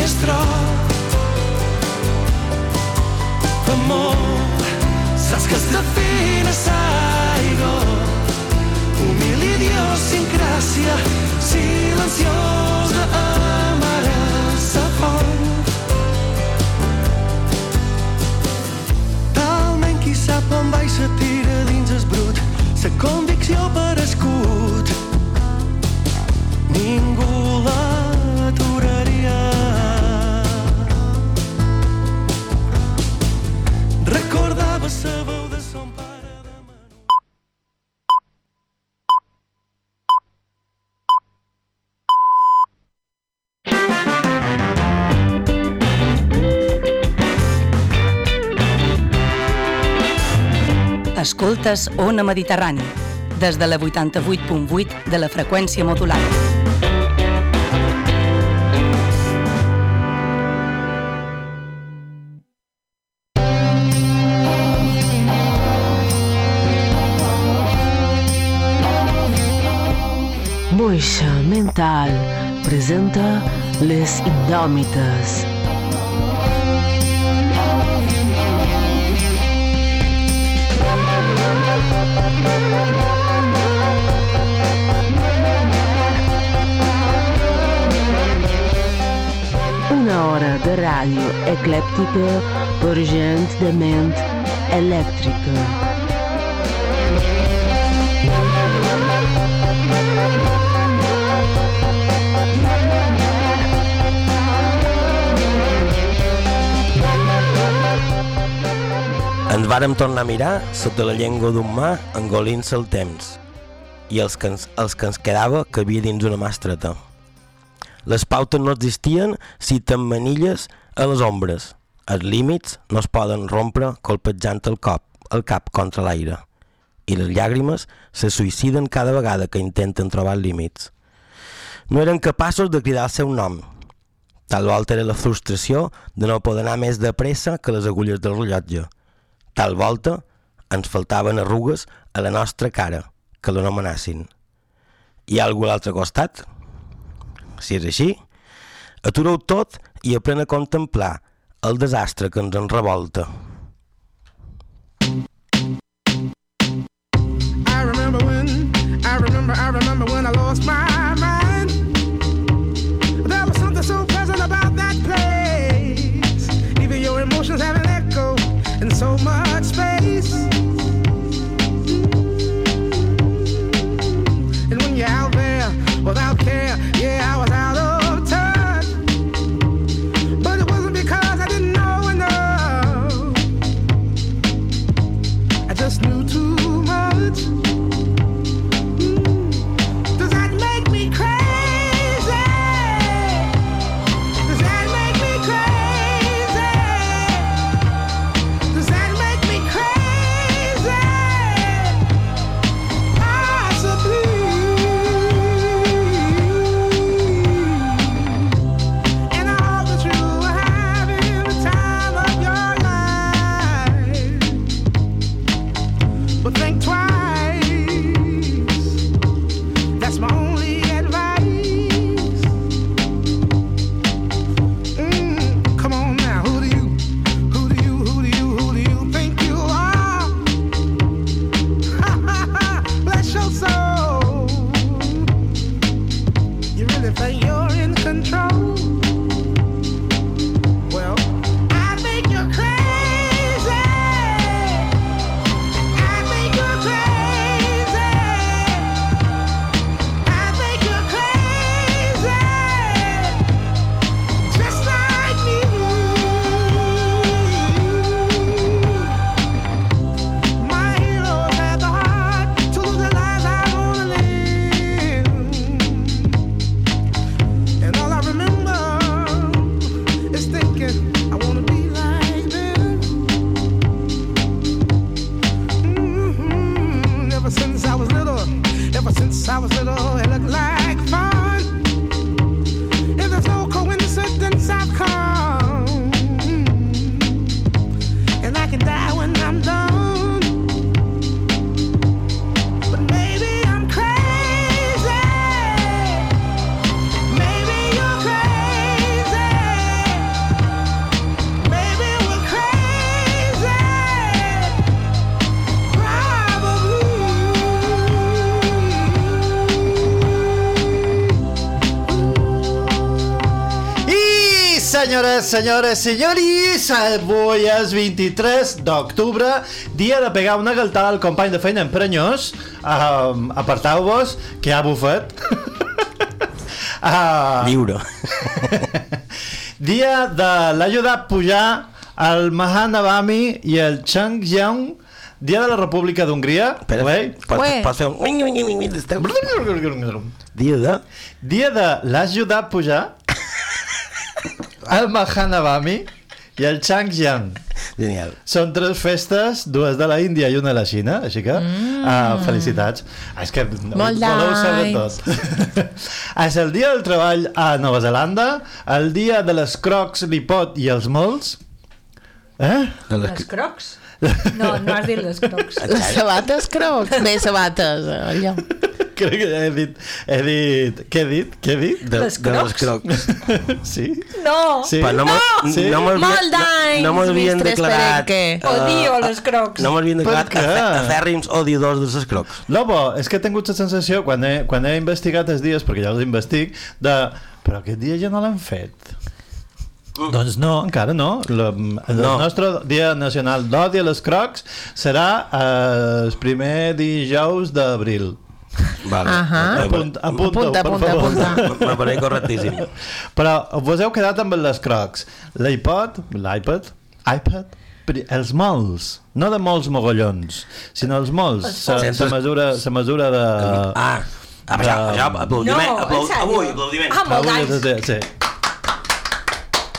finestró amor saps que es define Saigo humil idiosincràsia silenciosa amara sa font talment qui sap on vaig se tira dins es brut sa convicció per escut. Ningú l'aturaria Escoltes Ona Mediterrani, des de la 88.8 de la freqüència modulada. Moixa Mental presenta Les Indòmites. Una hora de ràdio eclèptica per gent de ment elèctrica. Ens vàrem tornar a mirar sota la llengua d'un mà engolint-se el temps i els que, ens, els que ens quedava cabia dins una mà estreta. Les pautes no existien si t'emmanilles a les ombres. Els límits no es poden rompre colpejant el cop, el cap contra l'aire. I les llàgrimes se suïciden cada vegada que intenten trobar límits. No eren capaços de cridar el seu nom. Tal volta era la frustració de no poder anar més de pressa que les agulles del rellotge. Tal volta ens faltaven arrugues a la nostra cara que l'anomenassin. Hi ha algú a l'altre costat? Si és així, atureu tot i apren a contemplar el desastre que ens en revolta. I remember when, I remember, I remember when I lost my Senyores, senyores, senyoris, avui és 23 d'octubre, dia de pegar una galtada al company de feina emprenyós. Um, Apartau-vos, que ha bufet. uh, Lliure. dia de l'ajudar a pujar el Mahanabami i el Changjiang, dia de la República d'Hongria. Espera, pots, pots fer un... Dia de... Dia de l'ajudar a pujar el Mahanabami i el Changjiang. Genial. Són tres festes, dues de la Índia i una de la Xina, així que mm. uh, felicitats. Ah, és que Molt voleu saber d'anys. tot. és el dia del treball a Nova Zelanda, el dia de les crocs, l'hipot i els molts. Eh? De les... Les crocs? No, no has dit les crocs. Les sabates, crocs? Bé, sabates, allò. Crec que he dit... He dit... Què he dit? Què he dit? De, Les de les crocs? crocs. sí? No! Sí? Però no m'ha- Sí? no Molt d'anys, no, no m'havien declarat... Perenque. eh, Odio les crocs. No m'havien declarat afèrrims odiadors de les crocs. Lobo, és que he tingut la sensació, quan he, quan he investigat els dies, perquè ja els investic, de... Però aquest dia ja no l'han fet. Doncs no, encara no. La, el No. nostre Dia Nacional d'Odi a les Crocs serà eh, el primer dijous d'abril. Vale. Ahà. Apunt, apunta, Apunta, per apunta, favor. apunta. Me pareix correctíssim. Però vos heu quedat amb les Crocs. L'iPod, l'iPad, iPad, els molts, no de molts mogollons, sinó els molts. Els Se, mesura, se mesura de... Ah, ah això, això, aplaudiment, No, aplaudiment. Ah, molt Avui Sí.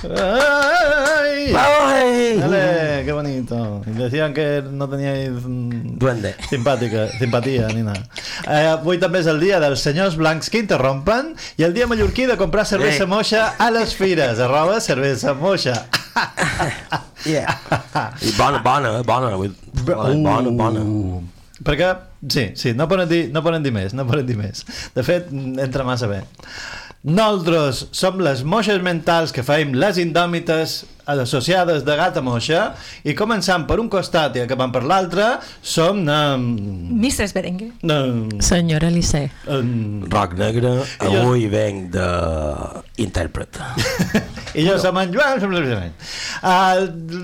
Ai! Ai! Dale, qué bonito. Decían que no teníais mm, Duende. simpàtica, simpatia ni nada. Eh, avui també és el dia dels senyors blancs que interrompen i el dia mallorquí de comprar cervesa Eh. moixa a les fires. Arroba cervesa moixa. Yeah. I bona, bona, bona. Bona, bona. Uh. Perquè, sí, sí, no poden, dir, no poden dir més, no poden dir més. De fet, entra massa bé. Nosaltres som les moixes mentals que faim les indòmites associades de gata moixa i començant per un costat i acabant per l'altre som um, Mistres Berengue. um, Senyora Elisè. um, Rock negre, I jo- avui venc de intèrpret. i jo som en Joan som a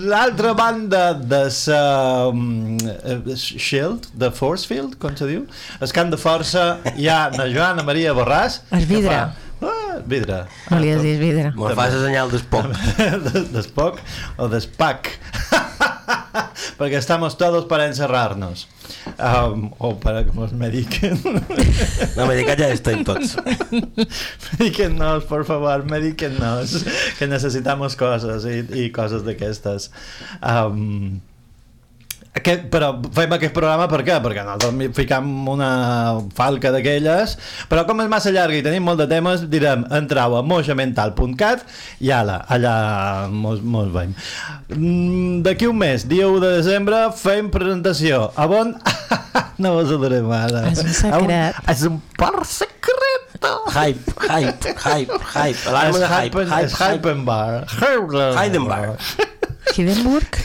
l'altra banda de sa um, shield de force field, com se diu el camp de força hi ha la Joana Maria Borràs El que vidre. fa- ah, vidre No li has dit vidre. Me fas el senyal d'espoc. De- d'espoc o d'espac porque estamos todos para encerrarnos um, o para que nos mediquen No, medicat ja estem tots. Medíquennos, por favor, medíquennos, que necesitamos cosas i, i coses d'aquestes. Um, aquest, però fem aquest programa per què? Perquè nosaltres ficam una falca d'aquelles, però com és massa llarga i tenim molt de temes, direm, entrau a mojamental.cat i ala, allà mos, mos veiem. Mm, D'aquí un mes, dia 1 de desembre, fem presentació. A on? no vos ho direm ara. És un secret. A on- És un por secret. Hype, hype, hype, hype. Alarma de hype, hype, hype. Heidenbar. Heidenbar. Hindenburg?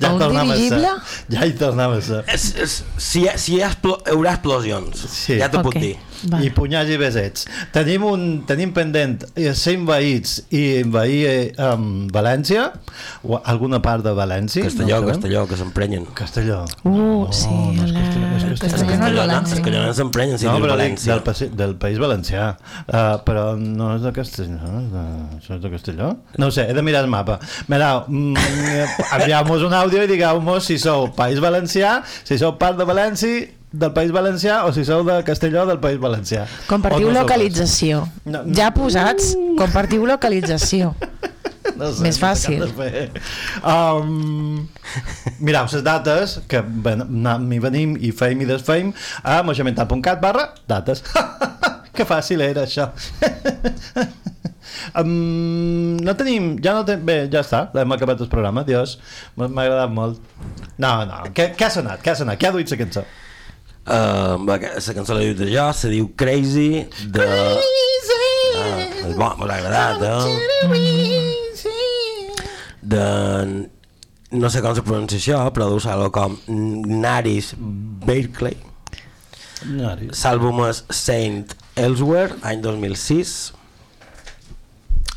Ja Un tornava a ser. dirigible? Ja hi tornava a ser. És, és, si, hi ha, si hi ha, hi haurà explosions, Sí. ja t'ho Ok. puc dir. Va. I punyats i besets. Tenim, un, tenim pendent eh, ser envaïts i envair eh, um, València, o alguna part de València. Castelló, no. Castelló, que s'emprenyen. Castelló. Uh, sí, no és. Castelló, és Castelló. Castelló no és Castelló, no, s'emprenyen si no, però València. del, del País Valencià. Uh, però no és de Castelló. És de, això és de Castelló? No ho sé, he de mirar el mapa. Mirau, mm, envieu-nos un àudio i digueu-nos si sou País Valencià, si sou part de València del País Valencià o si sou de Castelló del País Valencià. Compartiu no localització. No, no. Ja posats, compartiu localització. no sé, Més fàcil. Um, mireu, les dates que anem i venim i feim i desfeim a mojamental.cat barra dates que fàcil era això um, no tenim ja no ten... bé, ja està, hem acabat el programa adiós, m'ha m'ha agradat molt no, no, què, què ha sonat? què ha sonat? què ha duit la cançó? Uh, la cançó la diu de jo, se diu Crazy, de... Ah, és bo, m'ha agradat, eh? De... No sé com se pronuncia això, però deu ser com Naris Berkeley. Nari. L'àlbum és Saint Elsewhere, any 2006.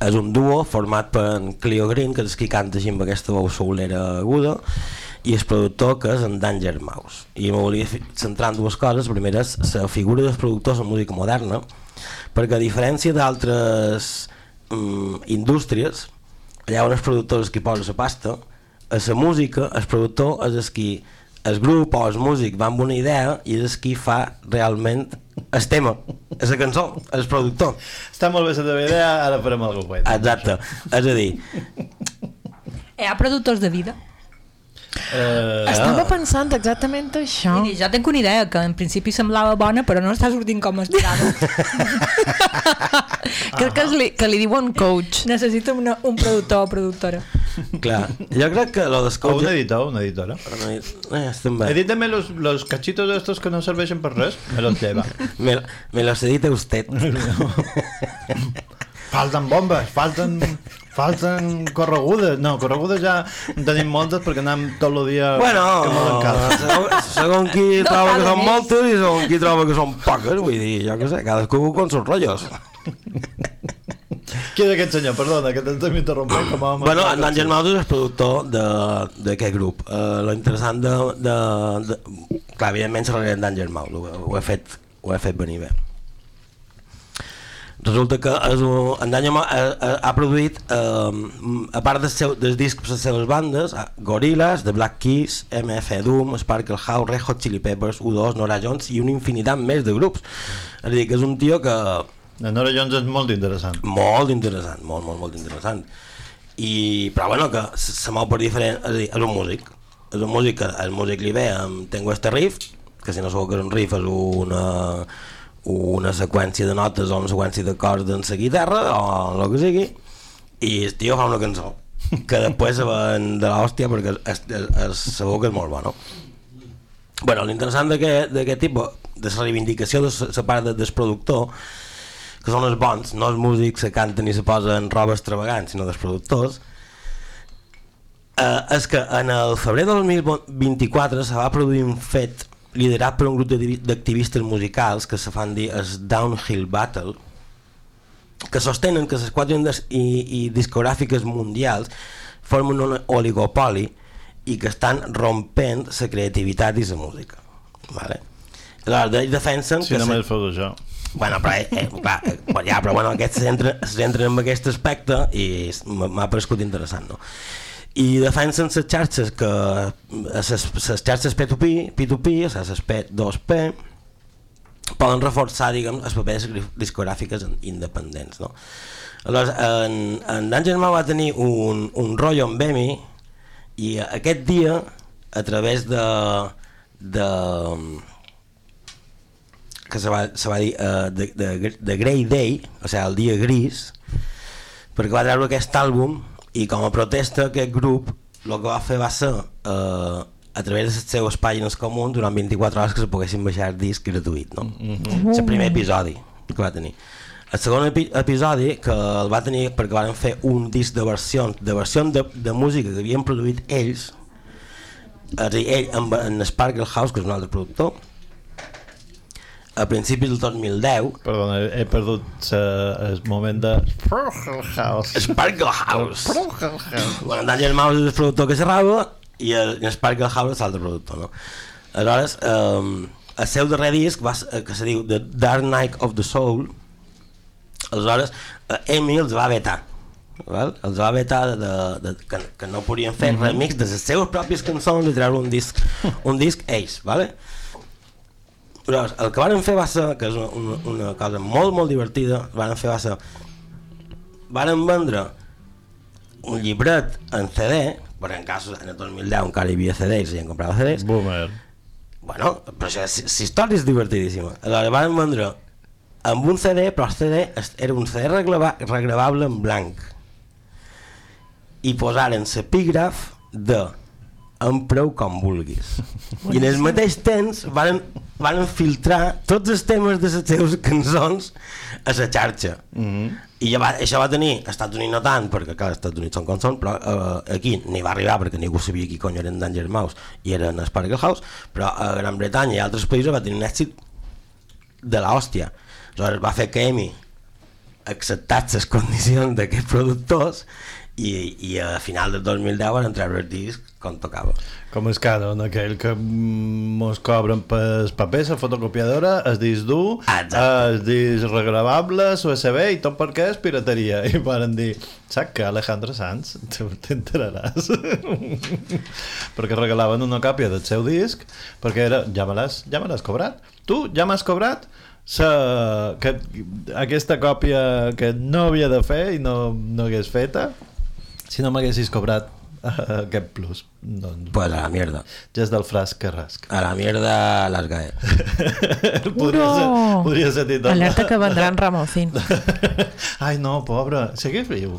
és un duo format per Clio Green, que és qui canta així amb aquesta veu soulera aguda, i el productor que és en Danger Mouse. I me volia centrar en dues coses. La primera és la figura dels productors en música moderna, perquè a diferència d'altres mm, indústries, allà on els productors és qui posa la pasta, a la música el productor és el qui el grup o el músic va amb una idea i és qui fa realment el tema, és la cançó, el productor. Està molt bé la teva idea, ara farem alguna cosa. Exacte, és a dir, Hi ha productors de vida. Eh, Estava pensant exactament això. Dir, jo tinc una idea que en principi semblava bona però no està sortint com esperava. Crec que, es li, que li diuen coach. Necessito una, un productor o productora. clar, jo crec que lo o un editor, una editora. Eh, també. Edítame los, los cachitos estos que no serveixen per res, me los lleva. Me, lo- me los edita usted. falten bombes, falten, falten corregudes. No, corregudes ja en tenim moltes perquè anem tot el dia Bueno, que molen casa. segons, segons qui No troba que són més. moltes i segons qui troba que són poques, vull dir, jo què sé, cadascú con sus rollos. Qui és aquest senyor? Perdona, que t'estem interrompent com a home. Bueno, en Àngel Maus és productor de- d'aquest grup. Uh, lo interessant de, de, de... Clar, evidentment se d'Àngel Maus, ho, ho, he fet, ho he fet venir bé. Resulta que és un, en Daniel Ma, ha, ha, ha produït, eh, a part del, seu, dels discs per les seves bandes, Gorillaz, The Black Keys, MF Doom, Sparkle House, Red Hot Chili Peppers, U2, Nora Jones i una infinitat més de grups. És a dir, que és un tio que La Nora Jones és molt interessant. molt interessant, molt, molt, molt interessant. I, però bueno, que se mou per diferent, és a dir, és un músic. És un músic que el músic li ve amb Tengo este riff, que si no sabeu que és un riff és una, una seqüència de notes o una seqüència d'acords en la guitarra o el que sigui, i el tio fa una cançó que després se ven de l'hòstia perquè es, es, es, segur que és molt bona. Bueno, l'interessant d'aquest tipus, de la reivindicació de la part de, del productor, que són els bons, no els músics que canten i se posen roba extravagant, sinó dels productors, eh, és que en el febrer del 2024 se va produir un fet liderat per un grup d'activistes musicals que se fan dir els Downhill Battle, que sostenen que les quatre indes i, i discogràfiques mundials formen un oligopoli i que estan rompent la creativitat i la música. Vale? Aleshores, ells defensen Si que... no se- m'has fet això. Bueno, però, eh, eh, clar, eh, bueno, ja, però bueno, aquests s'entren s'entren en aquest aspecte i m'ha paregut interessant, no? I defensen les xarxes que les, les xarxes P2P, P2P, o sigui, les P2P, poden reforçar, diguem, les papers discogràfiques in- independents, no? Aleshores, en, en D'Àngel Mau va tenir un, un rotllo amb Bemi i aquest dia, a través de, de, que se va, se va dir uh, de, de, de Grey Day, o sigui, el dia gris, perquè va treure aquest àlbum i com a protesta aquest grup el que va fer va ser uh, a través de les seves pàgines comuns durant 24 hores que se poguessin baixar el disc gratuït no? mm -hmm. el primer episodi que va tenir el segon epi episodi que el va tenir perquè van fer un disc de versions de versions de, de música que havien produït ells és a dir, ell amb, en Sparkle House que és un altre productor a principis del 2010 Perdona, he, he perdut sa, el moment de... House. Sparkle House bueno, Daniel Mouse és el productor que xerrava i el, i el Sparkle House és l'altre productor no? aleshores um, el seu darrer disc va, ser- que se diu The Dark Night of the Soul aleshores eh, Emi els va vetar val? els va vetar de, de, de, que, que no podien fer remix de les seves pròpies cançons i treure un disc un disc ells vale? Aleshores, el que van fer va ser, que és una, una, cosa molt molt divertida, van fer va ser van vendre un llibret en CD, perquè en cas en el 2010 encara hi havia CDs i en comprava CDs, Boomer. bueno, però això, si, si història és divertidíssima. Aleshores van vendre amb un CD, però el CD era un CD regrava, regravable en blanc i posaren l'epígraf de en preu com vulguis. I en el mateix temps van, van filtrar tots els temes de les seves cançons a la xarxa. Mm -hmm. I ja va, això va tenir, als Estats Units no tant, perquè clar, als Estats Units són com són, però eh, aquí ni va arribar perquè ningú sabia qui cony eren Danger Mouse i eren Sparkle House, però a Gran Bretanya i altres països va tenir un èxit de l'hòstia. Aleshores va fer que Emi acceptat les condicions d'aquests productors i, i a final del 2010 van treure el disc com tocava. Com és cànon, aquell que mm, mos cobren per paper, la fotocopiadora, es disc dur, Exacte. es disc regravables, USB i tot perquè és pirateria. I van dir, saps que Alejandro Sanz, tu t'enteraràs. perquè regalaven una còpia del seu disc, perquè era, ja me l'has ja me cobrat? Tu ja m'has cobrat? Sa, que, aquesta còpia que no havia de fer i no, no hagués feta si no m'haguessis cobrat uh, aquest plus doncs Pues a la mierda. ja és del frasc que rasc A la mierda las GAE. podria, ser, podria ser títol Alerta que vendrà en Ramocín. ai no, pobre, segueix viu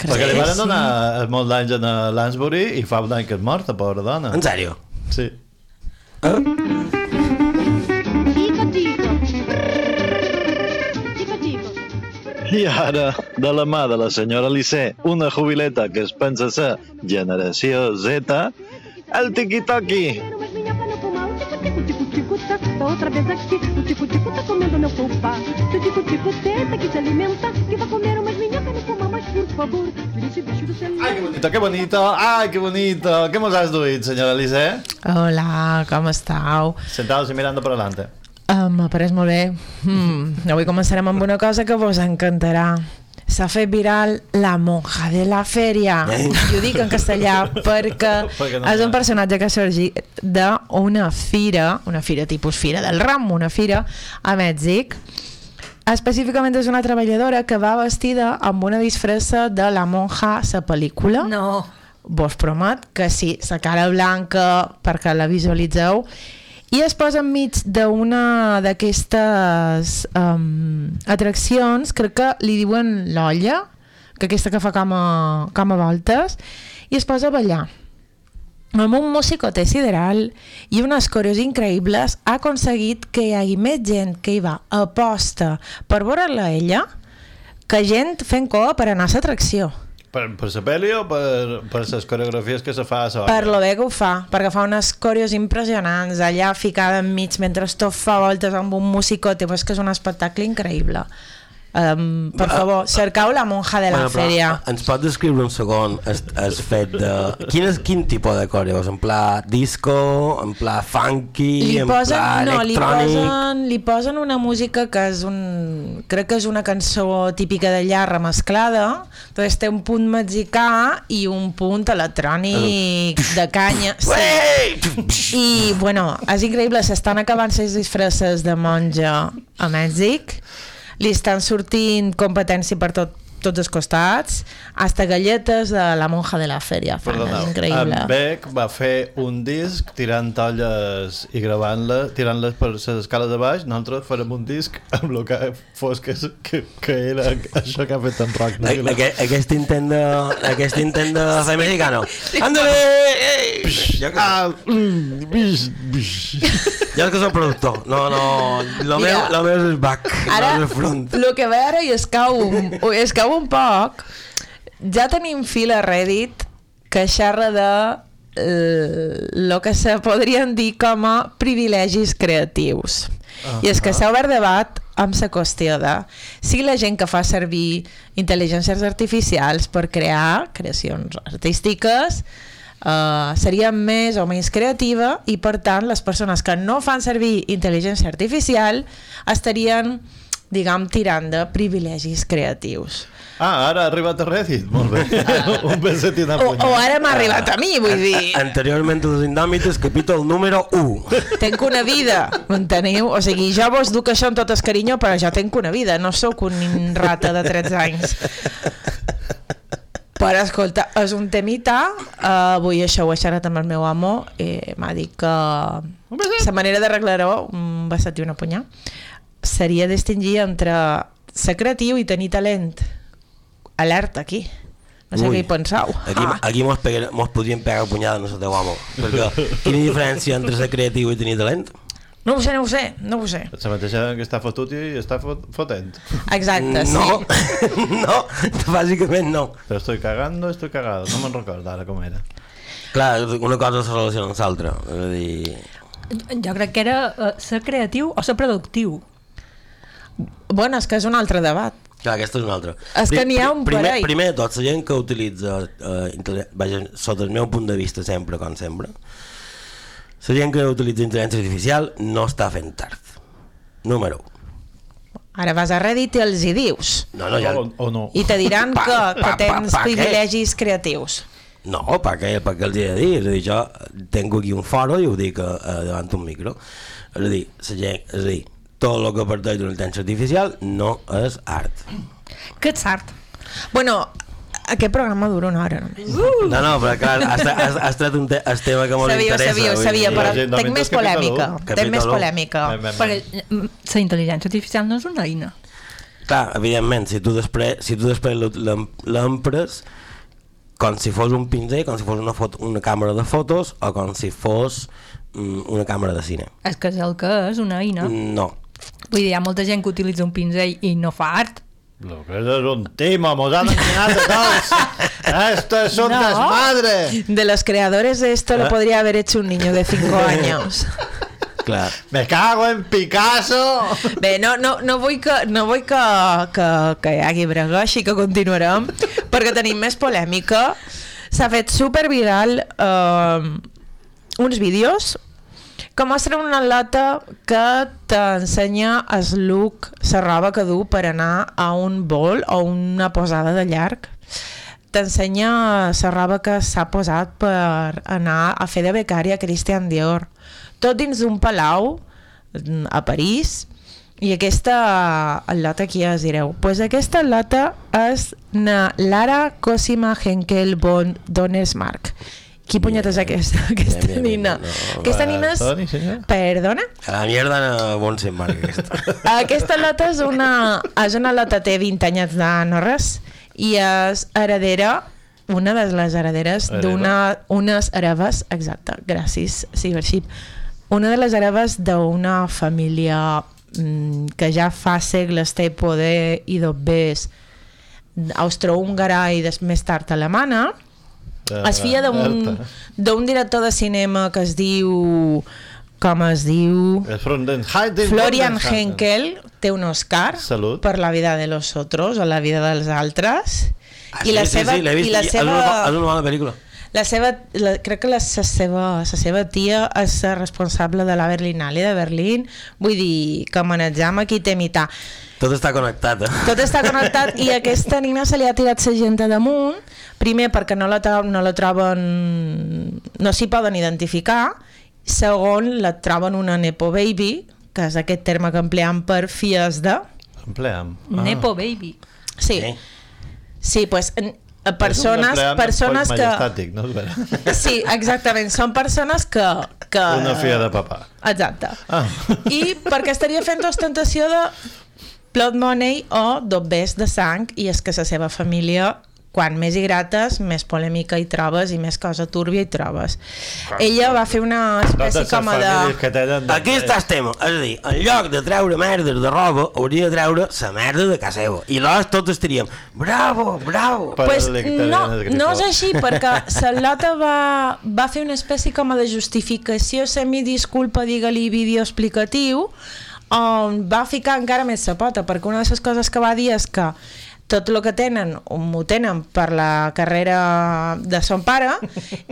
Crec perquè li van sí. donar molts d'anys a Lansbury i fa un any que és morta, pobra dona En sèrio? sí. Tico, I ara, de la mà de la senyora Lissé, una jubileta que es pensa ser generació Z, el tiqui-toqui. Outra vez aqui. O tico, tico tá comendo meu pulpa. Se tico, tico tenta que se alimenta, que vai comer umas minhocas no pulmão. Mas por favor. Ai, que bonito, que bonito, ai, que bonito. Què mos has duit, senyora Lissé? Hola, com estàu? Sentados i mirando per adelante. Uh, M'ha pareix molt bé. Mm, avui començarem amb una cosa que vos encantarà. S'ha fet viral la monja de la fèria. Eh? I ho dic en castellà perquè és un personatge que ha sorgit d'una fira, una fira tipus fira del ram, una fira a Mèxic. Específicament és una treballadora que va vestida amb una disfressa de la monja la pel·lícula No. vos promet que sí, la cara blanca perquè la visualitzeu i es posa enmig d'una d'aquestes um, atraccions crec que li diuen l'olla que aquesta que fa com a, com a voltes i es posa a ballar. Amb un musicote sideral i unes coreos increïbles ha aconseguit que hi hagi més gent que hi va a posta per veure-la ella que gent fent cua per anar a l'atracció Per, per la pel·li o per, per les coreografies que se fa a la Per lo bé que ho fa, perquè fa unes coreos impressionants, allà ficada enmig mentre tot fa voltes amb un musicote, però és que és un espectacle increïble. Um, per favor, cercau la monja de la Bueno, fèria. Ens pot descriure un segon el, el fet de... Quin, és, quin tipus de coreos? En pla disco, en pla funky, Li en posen, pla no, li electrònic... posen, li posen una música que és un... Crec que és una cançó típica d'allà remesclada, entonces té un punt mexicà i un punt electrònic de canya. Sí. I, bueno, és increïble, s'estan acabant les disfresses de monja a Mèxic, li estan sortint competència per tot, tots els costats, hasta galletes de la monja de la fèria. Fan, és increïble. en Beck va fer un disc tirant olles i gravant-les, tirant-les per les escales de baix, nosaltres farem un disc amb el que fos que, que, que era això que ha fet en Rock. Aquest, aquest intent de, aquest intent de fer mexicano. Ándale! Ei! Jo que, Ah, mm, bish, bish. jo que soc productor. No, no, lo meu, Mira. lo meu és back, Ara, no és front. el que ve ara i es cau, es cau un poc, ja tenim fil a Reddit que xerra de eh, lo que se podrien dir com a privilegis creatius. I és que s'ha obert debat amb la qüestió de si la gent que fa servir intel·ligències artificials per crear creacions artístiques uh, seria més o menys creativa i per tant les persones que no fan servir intel·ligència artificial estarien diguem tirant de privilegis creatius Ah, ara ha arribat a Reddit, molt bé. un beset i una o, punyada. o ara m'ha arribat a mi vull dir, Anteriorment als Indòmites, capítol número 1. tenc una vida m'enteniu? O sigui, jo vos duc això amb tot el carinyo però jo tenc una vida, no sóc un rata de 13 anys però escolta, és un temita uh, avui això ho he xerrat amb el meu amo i m'ha dit que la manera d'arreglar-ho un beset i una punyà seria distingir entre ser creatiu i tenir talent alerta aquí no sé Ui. què hi penseu Aquí, Ah. aquí mos, pegar, mos podríem pegar punyada no sé teu amo. Perquè quina diferència entre ser creatiu i tenir talent? no ho sé, no ho sé, no ho sé La mateixa que està fotut i està fot fotent. exacte, No, sí no, bàsicament no. Però estoy cagando, estoy cagado. No me'n recordo ara com era. Clar, una cosa se relaciona amb l'altra. És a dir... Jo crec que era uh, ser creatiu o ser productiu. Bueno, és que és un altre debat. Clar, aquesta és una altra. És que n'hi ha un primer, parell. primer de tot, la gent que utilitza, eh, vaja, sota el meu punt de vista sempre, com sempre, la gent que utilitza intel·ligència artificial no està fent tard. Número 1. Ara vas a Reddit i els hi dius. No, no, ja... O, o no. I te diran Pa- que, pa- que pa- tens pa què? privilegis creatius. No, per què, per què els he de dir? És a dir, jo tengo aquí un foro i ho dic eh, eh, davant un micro. És a dir, la gent, és a dir, tot el que parteix d'una intel·ligència artificial no és art. Que ets art. Bueno, aquest programa dura una hora només. No, no, però clar, has, has, has tret un te el tema que molt Sabia, interessa. sabia, sabia, però tinc també més és polèmica. u. Tinc més polèmica. Perquè mm, la intel·ligència artificial no és una eina. Clar, evidentment, si tu després, si tu després l'em- l'empres com si fos un pinzell, com si fos una, foto, una càmera de fotos o com si fos mm, una càmera de cine. És que és el que és, una eina. No. Vull dir, hi ha molta gent que utilitza un pinzell i no fa art. Lo que és un timo, mos han enseñado todos. Esto es un No. desmadre. De los creadores de esto lo Ah. podría haber hecho un niño de 5 años. Clar. Me cago en Picasso. Bé, no, no, no vull que, no vull que, que, que hi hagi brega, així que continuarem, perquè tenim més polèmica. S'ha fet superviral eh, uns vídeos que mostren una lata que t'ensenya el look, roba que du per anar a un vol o una posada de llarg. T'ensenya la roba que s'ha posat per anar a fer de becària a Christian Dior. Tot dins d'un palau mm, a París i aquesta lata ja us direu pues aquesta lata és na Lara Cosima Henkel von Donesmark qui punyeta és aquesta, aquesta bien, nina? no, aquesta nina és... Senyor. Perdona? A la mierda no bon se'n marca aquesta. Aquesta lata és una, és una lata, té 20 anyets de no res, i és heredera, una de les herederes d'una unes hereves, exacte, gràcies, Cybership, una de les hereves d'una família mm, que ja fa segles té poder i dobbers austrohúngara i des, més tard alemana, es fia d'un director de cinema que es diu com es diu. Florian Henkel té un Oscar Salut. per la vida de los otros o la vida dels altres Ah, i la seva, l'he vist. i la seva, una, és una bona pel·lícula. La seva la, crec que la, sa, seva, la seva tia és la responsable de la Berlinale de Berlín vull dir que manejam aquí té mità Tot està connectat, eh? tot està connectat i a aquesta nina se li ha tirat la gent damunt primer perquè no la, no la troben no s'hi poden identificar segon la troben una nepo baby que és aquest terme que empleam per fies de Empleam. Nepo baby. sí, Eh? sí pues, persones, És un persones que no sí, exactament, són persones que, que Una filla de papà. exacte Ah. i perquè estaria fent ostentació de blood money o dobbers de sang i és que la seva família quan més hi grates, més polèmica hi trobes i més cosa túrbia hi trobes. Ella va fer una espècie com de... que tenen... Aquí està el tema. És a dir, en lloc de treure merdes de roba, hauria de treure la merda de casa seva. I llavors tots estaríem, bravo, bravo. Per Pues no, no és així, perquè Salota va, va fer una espècie com de justificació semidisculpa, digue-li, vídeo explicatiu, on va ficar encara més sa pota, perquè una de les coses que va dir és que tot el que tenen ho tenen per la carrera de son pare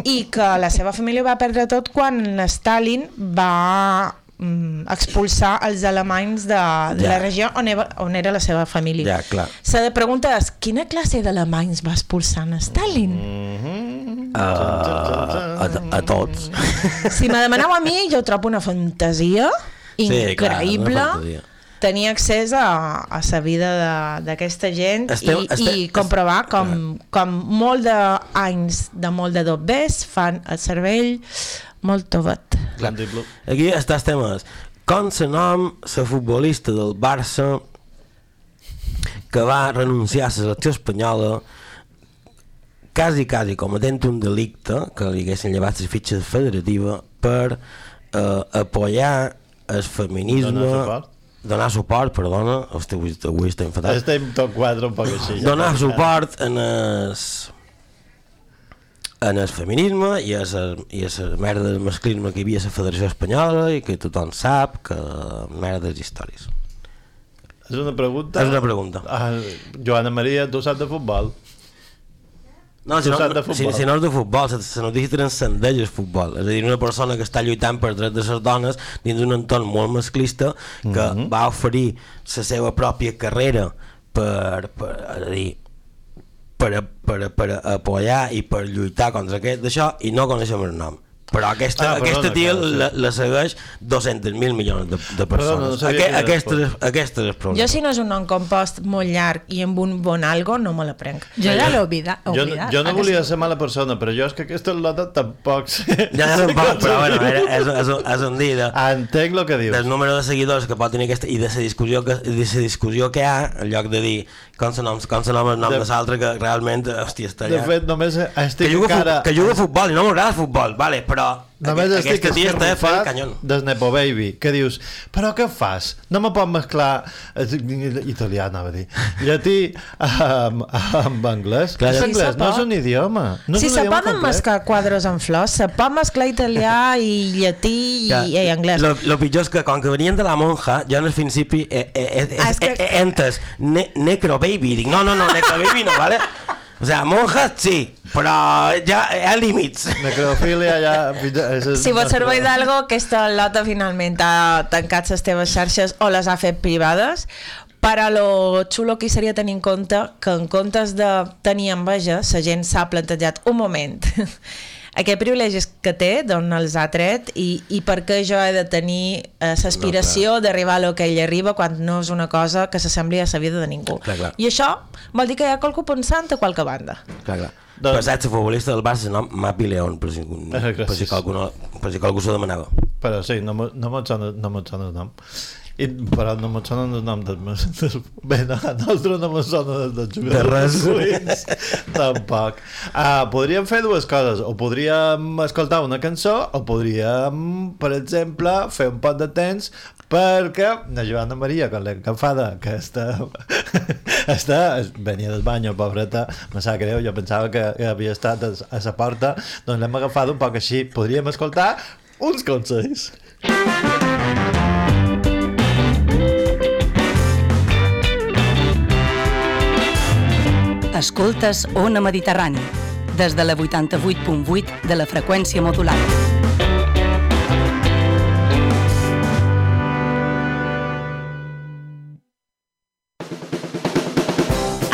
i que la seva família va perdre tot quan Stalin va mm, expulsar els alemanys de, de Ja. la regió on era, on era la seva família. Ja, clar. La pregunta és, quina classe d'alemanys va expulsar en Stalin? Uh, a, a tots. Si me demaneu a mi, jo trobo una fantasia Sí, clar, increïble una fantasia. Tenir accés a, a la vida de- d'aquesta gent Esteu- i, este- i comprovar com, com molt d'anys de molt de dobbers fan el cervell molt tovet. Aquí està el tema. és, Com se nom la futbolista del Barça que va renunciar a la selecció espanyola quasi, quasi cometent un delicte que li haguessin llevat les fitxes federativa per eh, apoyar el feminisme Donar suport. Donar suport, perdona hosti, avui, avui estem fatal Estem tot quatre un poc així. ja. donar suport en es, en el feminisme i a la, i a la merda del masclisme que hi havia a la Federació Espanyola i que tothom sap que merdes històries. És una pregunta? És una pregunta. Ah, Joana Maria, tu saps de futbol? No, si no, si, si no és de futbol, la, notícia transcendeix el futbol. És a dir, una persona que està lluitant per drets de les dones dins d'un entorn molt masclista que Mhm. va oferir la seva pròpia carrera per, per, és a dir, per, per, per apoyar i per lluitar contra aquest d'això i no coneixem el nom. Però aquesta, Ah, perdona, aquesta tia clar, sí. la, la segueix 200.000 milions de, de Perdona, persones. no sabia Aque, que era aquest, por- és, aquest és el problema. Jo si no és un nom compost molt llarg i amb un bon algo, no me la prenc. Jo ja l'he oblidat. Jo, oblidat. jo no volia ser mala persona, però jo és que aquesta lota tampoc sé. Ja, ja tampoc, però bueno, era, és, és, un- és un dia de, Entenc el que dius. del número de seguidors que pot tenir aquesta i de la discussió que, de la discussió que hi ha en lloc de dir com se nom, com se nom el nom De- de, l'altre que realment, hòstia, està De allà fet, només que estic juga, encara... fu, que juga a futbol i no m'agrada el futbol, vale, però Només aquest- estic aquesta tia està fent esgarrufat canyon. del Nepo Baby, que dius, però què fas? No me pot mesclar eh, italià, anava a dir, llatí amb, amb anglès. Clar, L'anglès Sí, no és un idioma. No és si un se poden complet. mesclar quadres amb flors, se pot mesclar italià i llatí i, Ja, i anglès. Lo, lo pitjor és que com que venien de la monja, jo en el principi he, he, he, Ah, és he, que- he entès ne, necro baby, dic no, no, no, necro baby no, vale? O sea, monja sí, però ja hi ha límits. Necrofília ja... és- és- Si vols servei d'algo, aquesta lota finalment ha tancat les teves xarxes o les ha fet privades, però lo xulo aquí seria tenir en compte que en comptes de tenir enveja, la gent s'ha plantejat un moment aquest privilegi que té, d'on els ha tret i, i per què jo he de tenir eh, l'aspiració d'arribar a lo que ell arriba quan no és una cosa que s'assembli a la vida de ningú. Clar, clar. I això vol dir que hi ha qualcú pensant a qualque banda. Clar, clar. Doncs- el futbolista del Barça nom Mapi León, per si, per si, qualcú, no, per si qualcú s'ho demanava. Però sí, no, no me'n sona, no sona el nom. I, però no me'n sona el nom del... del bé, no, el nostre no me'n sona del, del jugador De res. Tampoc. Uh, podríem fer dues coses. O podríem escoltar una cançó o podríem, per exemple, fer un pot de temps perquè la Joana Maria, quan l'he agafada, que està, està, venia del bany, pobreta, me sap greu, jo pensava que, que havia estat a, a la porta, doncs l'hem agafada un poc així. Podríem escoltar uns consells. Escoltes Ona Mediterrani, des de la 88.8 de la freqüència modulada.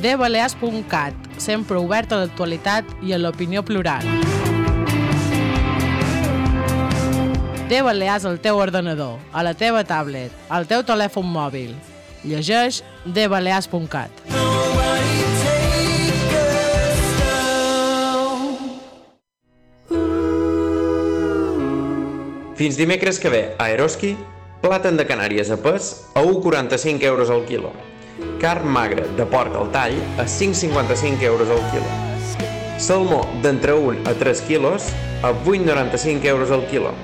dbalears.cat, sempre obert a l'actualitat i a l'opinió plural. De Balears al teu ordenador, a la teva tablet, al teu telèfon mòbil. Llegeix dbalears.cat. Fins dimecres que ve, a Eroski, plàtan de Canàries a pes a 1,45 euros al quilo. Carn magra de porc al tall a 5,55 euros al quilo. Salmó d'entre 1 a 3 quilos a 8,95 euros al quilo.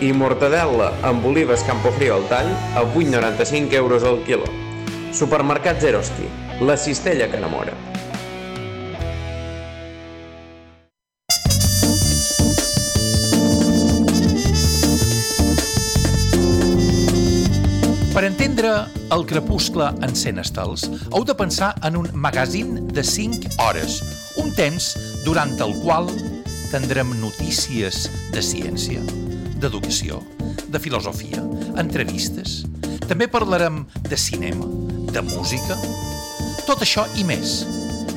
I mortadella amb olives Campofrio al tall a 8,95 euros al quilo. Supermercats Eroski, la cistella que enamora. Entendre el crepuscle en 100 estels, heu de pensar en un magazín de 5 hores, un temps durant el qual tindrem notícies de ciència, d'educació, de filosofia, entrevistes. També parlarem de cinema, de música, tot això i més.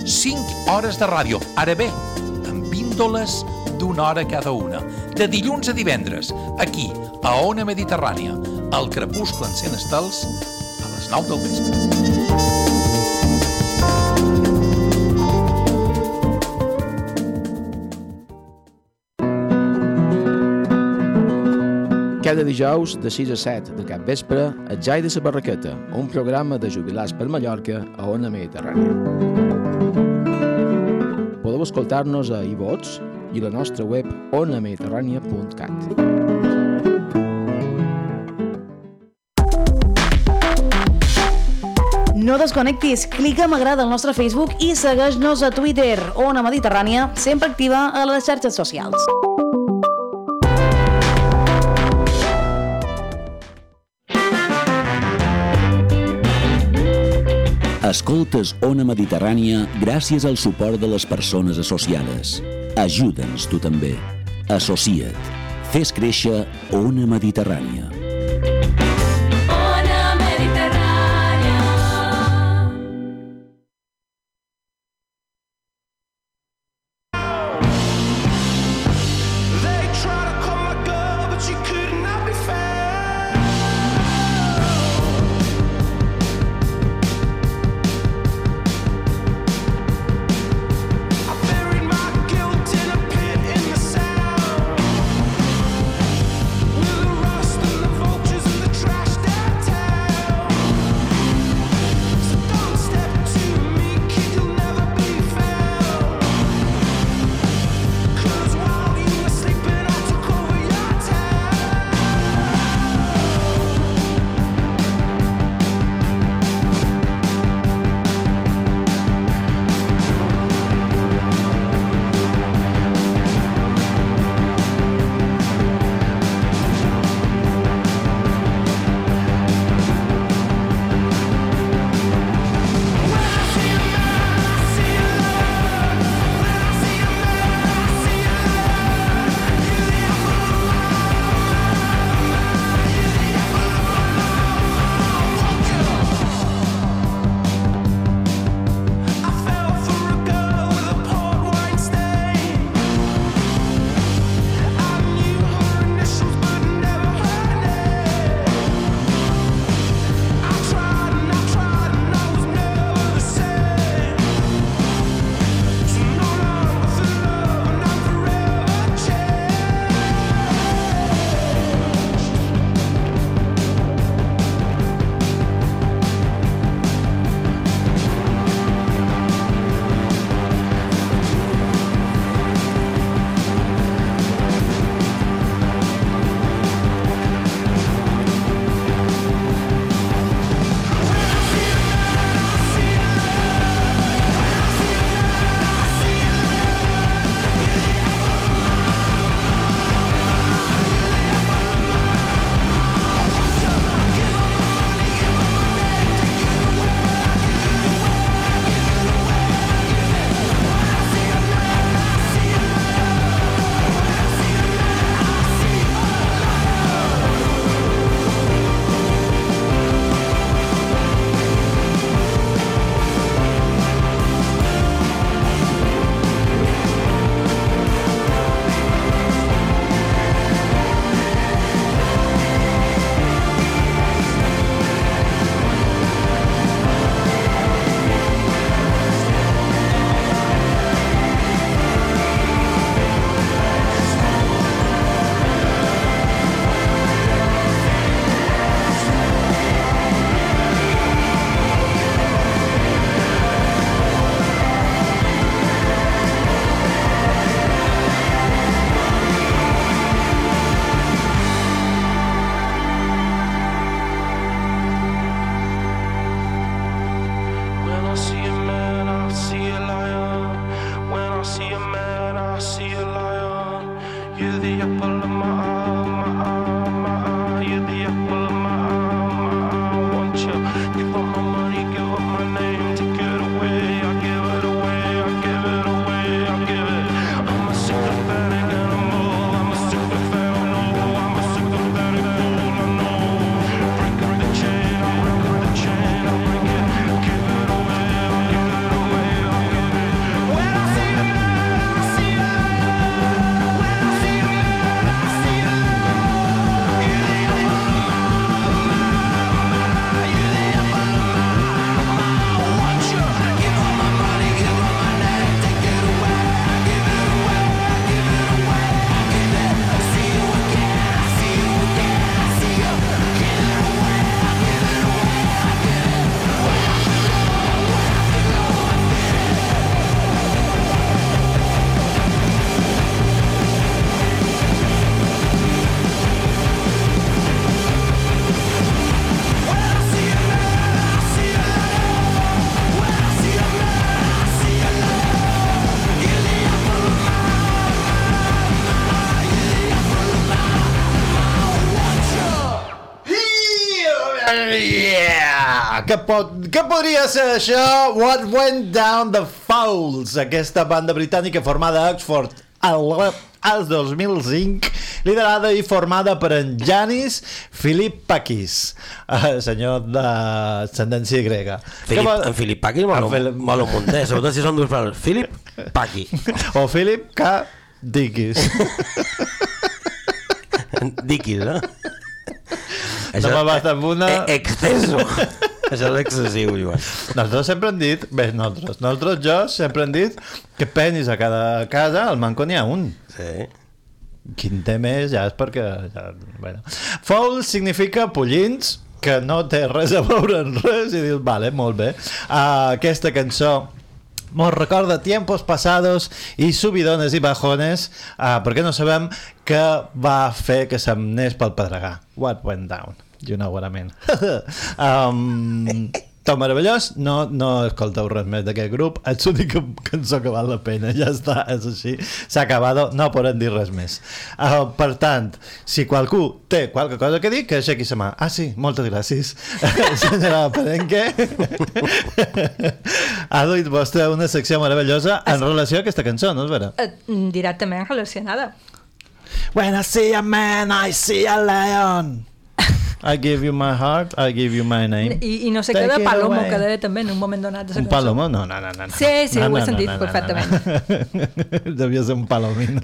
5 hores de ràdio, ara bé, amb píndoles d'una hora cada una, de dilluns a divendres, aquí, a Ona Mediterrània, al crepuscle en 100 estels, a les 9 del vespre. Cada dijous de 6 a 7 de cap vespre, a Jai de la Barraqueta, un programa de jubilats per Mallorca a Ona Mediterrània. Podeu escoltar-nos a iVots i la nostra web onamediterrània.cat. No desconnectis, clica m'agrada al nostre Facebook i segueix-nos a Twitter, Ona Mediterrània, sempre activa a les xarxes socials. Escoltes Ona Mediterrània gràcies al suport de les persones associades. Ajuda'ns tu també. Associa't. Fes créixer Ona Mediterrània. Què, pot, què podria ser això? What Went Down the Fowls, aquesta banda britànica formada a Oxford al, al 2005, liderada i formada per en Janis Filippakis, eh, senyor d'ascendència grega. Filip, Que vol- en Filip mola, En Filip- mola un munter, sobretot si són dues paraules. Filip Paki. o Philip K. Dickis. Diquis, no? No me'n basta amb una... Eh, exceso. Això és excessiu, Joan. Nosaltres sempre hem dit, bé, nosaltres, nosaltres jo sempre hem dit que penis a cada casa, al manco n'hi ha un. Sí. Quin té més ja és perquè... Ja, bueno. Foul significa pollins, que no té res a veure en res, i dius, vale, molt bé. Uh, aquesta cançó Nos recorda tiempos pasados i subidones i bajones uh, perquè no sabem què va fer que se'm anés pel pedregar. What went down? You know what I mean. um, tot meravellós, no, no escolteu res més d'aquest grup, és l'única cançó que val la pena, ja està, és així, s'ha acabat, no podem dir res més. Uh, per tant, si qualcú té qualque cosa que dir, que aixequi sa mà. Ah, sí, moltes gràcies, senyora Perenque. ha duit vostè una secció meravellosa en relació a aquesta cançó, no és vera? Eh, directament relacionada. When I see a man, I see a lion. I give you my heart, I give you my name. I, i no sé què de Palomo, away. que deia també en un moment donat de Un palomo? No, no, no, no. no. Sí, sí, no, ho he no, sentit no, no, perfectament. No, no. Devia ser un palomino.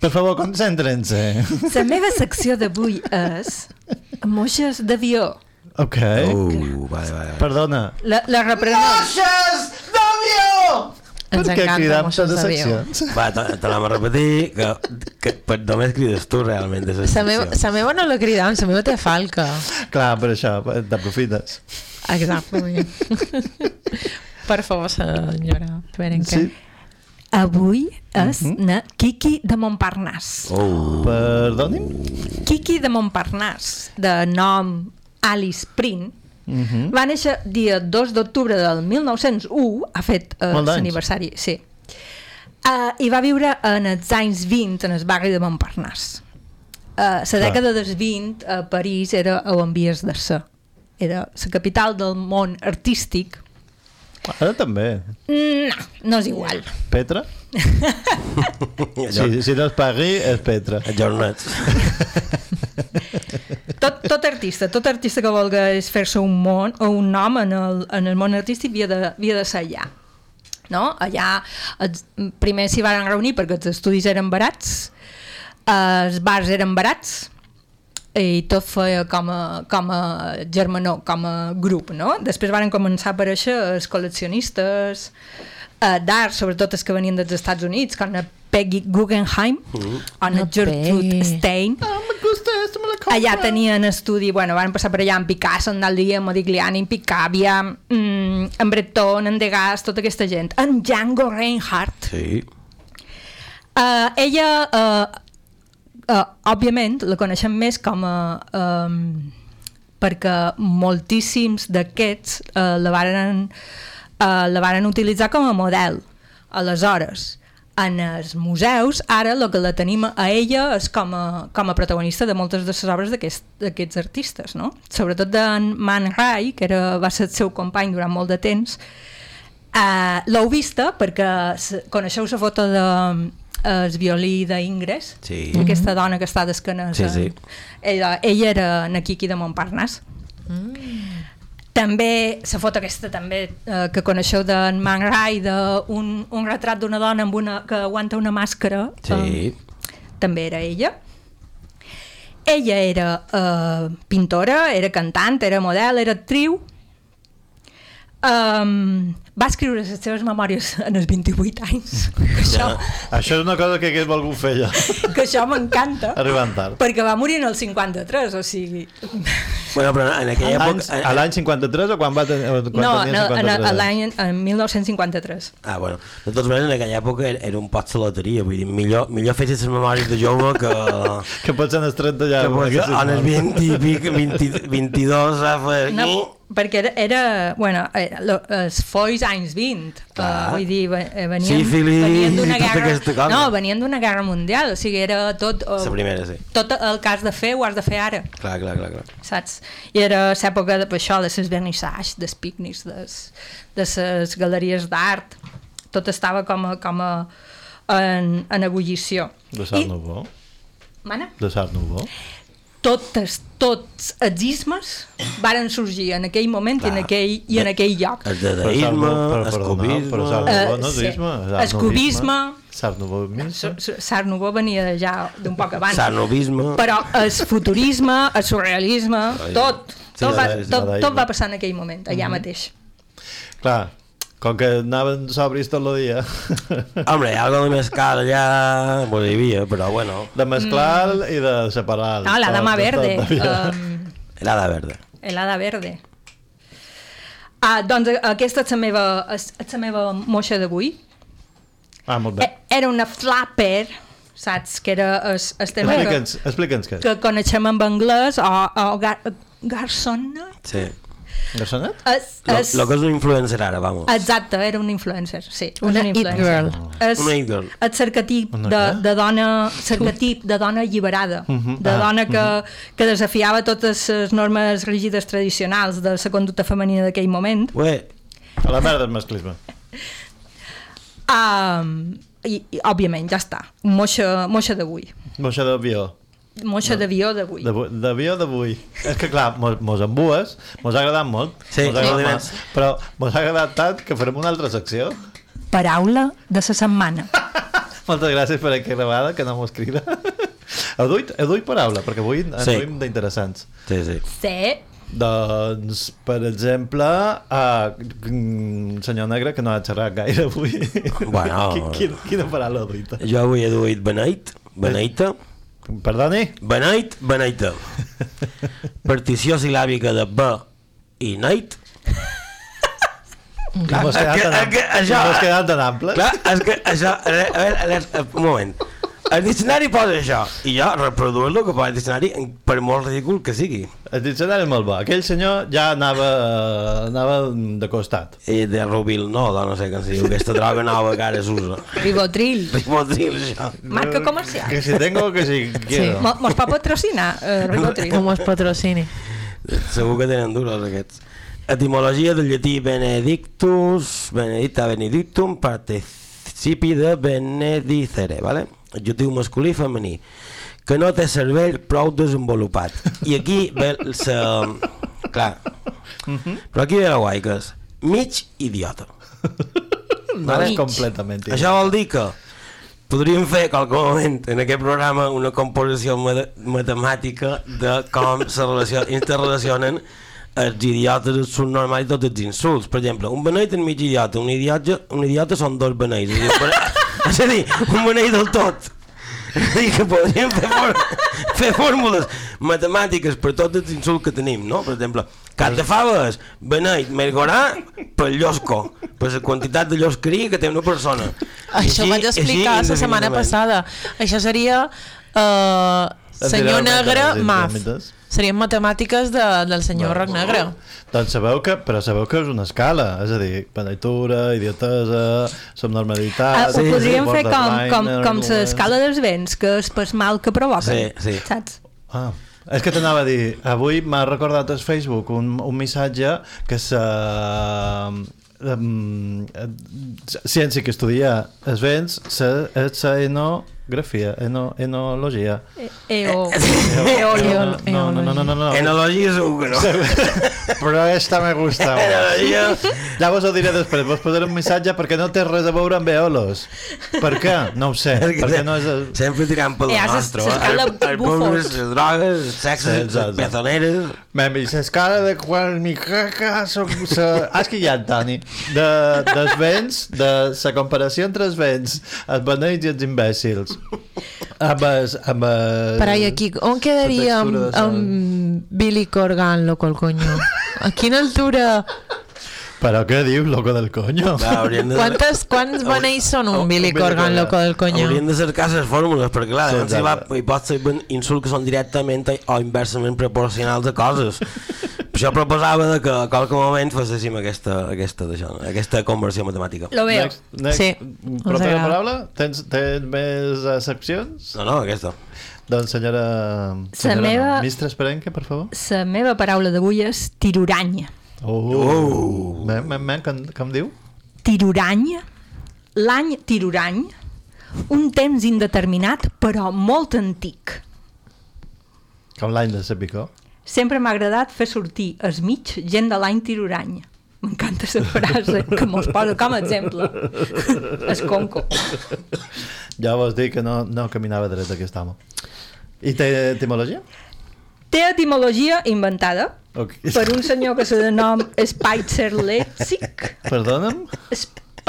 Per favor, concentren-se. La meva secció d'avui és moixes d'avió. Ok. Uh, vale, vale. Perdona. La, la reprenem. Moixes d'avió! Ens Per què encanta cridam totes seccions? Va, te, te l'hem a repetir, que, que per només crides tu realment de La meva, la meva no la cridam, la meva té falca. Clar, per això, t'aprofites. Exactament. per favor, senyora. Esperen que... Sí. Avui és na Kiki de Montparnasse. Oh. Perdoni'm? Kiki de Montparnasse, de nom Alice Prin, Mm -hmm. va néixer dia 2 d'octubre del 1901, ha fet eh, l'aniversari, sí. Uh, I va viure en els anys 20 en el barri de Montparnasse. Uh, la dècada dels 20 a París era a on vies de ser. Era la capital del món artístic. Ara també. No, no és igual. Petra? si, si no és París, és Petra. Jornets. tot, tot artista, tot artista que volgués fer-se un món o un nom en el, en el món artístic havia de, havia de ser allà. No? Allà els, primer s'hi van reunir perquè els estudis eren barats, els bars eren barats i tot feia com a, com a germanor, com a grup, no? Després van començar a aparèixer els col·leccionistes eh, d'art, sobretot els que venien dels Estats Units, com la Peggy Guggenheim, Mm. o la Gertrude Stein. Allà tenien estudi, bueno, van passar per allà en Picasso, en Dalí, en Modigliani, en Picabia, mm, en Breton, en Degas, tota aquesta gent. En Django Reinhardt. Sí. Uh, ella, uh, uh, òbviament, la coneixem més com a... Um, perquè moltíssims d'aquests uh, la, varen, uh, la varen utilitzar com a model. Aleshores, en els museus, ara el que la tenim a ella és com a, com a protagonista de moltes de les obres d'aquest- d'aquests artistes, no? Sobretot d'en Man Ray, que era, va ser el seu company durant molt de temps, Uh, L'heu vista perquè coneixeu la foto de uh, el violí d'Ingres Sí. aquesta dona que està d'esquenes Sí, sí. ella, ella era Nakiki de Montparnasse també la foto aquesta també eh, que coneixeu d'en Man Ray d'un un retrat d'una dona amb una, que aguanta una màscara Sí. també era ella ella era eh, pintora, era cantant, era model, era actriu um, va escriure les seves memòries en els 28 anys que això, Això és una cosa que hagués volgut fer jo. que això m'encanta Arribant tard. perquè va morir en el 53 o sigui Bueno, però en aquella Anys- època... A l'any 53 o quan va tenir, quan no, tenia no en, 53? en l'any en 1953 Ah, bueno. De totes maneres, en aquella època era, era un pot la loteria. Vull dir, millor, millor fer les memòries de jove que... que potser en els 30 ja... que, que en els 20 i pic, 20, 22 a fer... no, perquè era, era bueno, eh, els folls anys 20 uh, vull dir, eh, venien, Sífilis venien d'una tota guerra no, venien d'una guerra mundial o sigui, era tot uh, La primera, sí. tot el que has de fer ho has de fer ara Clar, clar, clar. clar. saps? I era l'època de, això, de les vernissages, dels pícnics, des, de les galeries d'art, tot estava com a, com a en, en ebullició. De Sart Nouveau? Mana? De Sart Nouveau? Totes, tots els ismes varen sorgir en aquell moment i en aquell, i en aquell lloc. El dadaisme, el cubisme... Però Sart Nouveau no és sí. isme? El cubisme. Sart Nouveau misme? Sart Nouveau venia de ja d'un poc abans. Sarnovisme. Però el futurisme, el surrealisme, tot, tot, va, tot, tot va passar en aquell moment, allà Mhm. mateix. Clar, com que anaven sobris tot el dia. Hombre, algo de mezcal allà, pues hi havia, però bueno. De mesclar Mm. i de separar. No, la dama Tot- tot verde. Um, Helada verda. helada verde. Ah, doncs eh, aquesta és la meva, és, és la meva moixa d'avui. Ah, molt bé. Eh, Era una flapper, saps? Que era el, el tema que, Explica'ns explica'ns què és. que coneixem en anglès o, o gar, garsona. Sí. Garçonet? Es, Lo, es, lo que és un influencer ara, vamos. Exacte, era un influencer, sí. Una un it influencer. girl. És, Una it girl. El cercatip Una de, de dona cercatip de dona alliberada, Mhm. de Ah, dona que, que desafiava totes les normes rígides tradicionals de la conducta femenina d'aquell moment. Ué. A la merda del masclisme. Um, i, i, òbviament, ja està. Moixa, moixa d'avui. Moixa d'avió. Moixa d'avió d'avui. D'avu- D'avió d'avui. És que clar, mos, mos embues, mos ha agradat molt, Sí, mos ha agradat sí. molt, però mos ha agradat tant que farem una altra secció. Paraula de la setmana. Moltes gràcies per aquesta vegada, que no mos crida. Heu duit, heu duit paraula, perquè avui en Sí. duim d'interessants. Sí, sí. Sí. Doncs, per exemple, uh, senyor Negre, que no ha xerrat gaire avui. Bueno. Qui- quina, quina paraula ha duit? Jo avui he duit beneit, beneita. Perdoni? Beneit, beneita. Partició silàbica de B i neit. Clar, tan, és que això- mos quedat tan amples. Clar, és que això... A veure, a veure, un moment. El diccionari posa això, i jo reproduir el que posa el diccionari, per molt ridícul que sigui. El diccionari és molt bo. Aquell senyor ja anava, anava de costat. I de Rubil, no, de no sé què es diu, aquesta droga nova que ara s'usa. Ribotril. Ribotril, això. Marca comercial. Que si tengo, que si quiero. Mo- Mos pot patrocinar, eh, Ribotril. Com es patrocini. Segur que tenen duros aquests. Etimologia del llatí benedictus, benedicta benedictum, participi de benedicere, vale? Adjectiu masculí i femení, que no té cervell prou desenvolupat. I aquí ve la... Clar, però aquí ve la guai, que és mig idiota. No és completament idiota. Això vol dir que podríem fer en qualsevol moment en aquest programa una composició mate- matemàtica de com se relacion, interrelacionen els idiotes, els subnormals i tots els insults. Per exemple, un beneit en mig idiota, un idiota, un idiota són dos beneits. És a dir, bene- és a dir, un beneit del tot. És a dir, que podríem fer, for fer fórmules matemàtiques per tots els insults que tenim, no? Per exemple, cap de faves, beneit, mergorà, per llosco, per la quantitat de llosqueria que té una persona. Això ho vaig explicar la setmana passada. Això seria uh, senyor negre, maf. Serien matemàtiques de, del senyor Roc Negre. Doncs sabeu que, però sabeu que és una escala, és a dir, beneitura, idiotesa, subnormalitat... Ah, ho podríem fer com, com, com l'escala dels vents, que és pel mal que provoquen. Sí, sí. Saps? Ah, és que t'anava a dir, avui m'ha recordat al Facebook un, un missatge que sa, um, ciència que estudia els vents és la enografia, eno, enologia. Eo, Eolo. No, no, no, no, no, no. Enologia segur que no. Però esta me gusta. Enologia. Ja vos ho diré després, vos posaré un missatge perquè no té res a veure amb eolos. Per què? No ho sé. perquè no és... El... Sempre tirant pel Eh, nostre. s'escala El, el bufos. les drogues, el sexe, Sí, les pezoneres... Mem, i l'escala de quan mi caca som... Sa... Has que ja, Toni. De, dels vents, de la comparació entre els vents, els beneits i els imbècils. Amb els... Amb els... Però i aquí, on quedaria amb, amb Billy Corgan, loco el coño? A quina altura? Però què dius, loco del coño? Va, de... Quantes, quants beneits són un Billy Corgan, loco del coño? Haurien de cercar les fórmules, perquè clar, Sí, hi, va, hi pot ser insults que són directament o inversament proporcionals a coses. Això proposava de que a qualque moment féssim aquesta, aquesta, d'això, aquesta conversió matemàtica. Lo veo. Next, next, Sí, Propera paraula? Tens, tens més uh, seccions? No, no, aquesta. Doncs senyora... La senyora meva- Mistres Perenque, per favor. La meva paraula d'avui és tiruranya. Oh! oh. Men, men, men, com, com diu? Tiruranya, l'any tirurany, un temps indeterminat però molt antic. Com l'any de Sepicó. Sempre m'ha agradat fer sortir es mig gent de l'any tiruranya. M'encanta la frase que mos posa com a exemple. Es conco. Ja vos dic que no, no caminava dret aquest home. I té etimologia? Té etimologia inventada Ok. per un senyor que se de nom Spicer Leipzig. Perdona'm?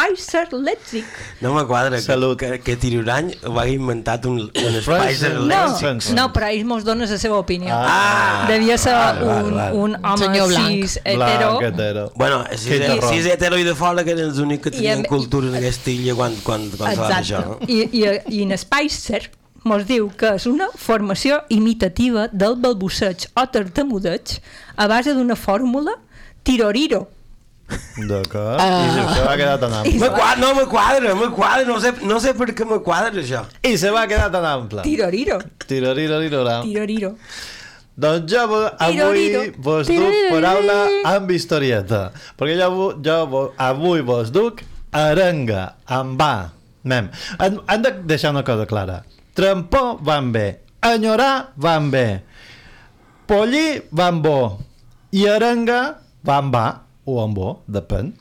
Spicer Leipzig. No me quadra que, que, que Tirurany ho ha inventat un, un Spicer No, Lexicon. no, però ell mos dona la seva opinió. Ah. Devia ser Val, val, un, val. un home Senyor blanc. cis hetero. Blanc, hetero. Bueno, si, Que és, terror. si és hetero i de fora que eren els únics que tenien amb- cultura en aquesta illa quan, quan, quan se va fer això. Exacte. No? I, i, I en Spicer mos diu que és una formació imitativa del balbuceig o tartamudeig a base d'una fórmula tiroriro. D'acord. Ah. I se va quedar tan ample. Me quadra, no me quadra, me quadra, no sé, no sé per què me quadra això. I se va quedar tan ample. Tiroriro. Tirorirorirora. Tiroriro. Doncs jo avui Tiroriro. vos duc Tiroriro. paraula amb historieta. Perquè jo, jo avui vos duc arenga, amb va. Mem. Han, han de deixar una cosa clara. Trampó van bé. Enyorar van bé. Pollí van bo. I arenga van va. O amb bo, depèn.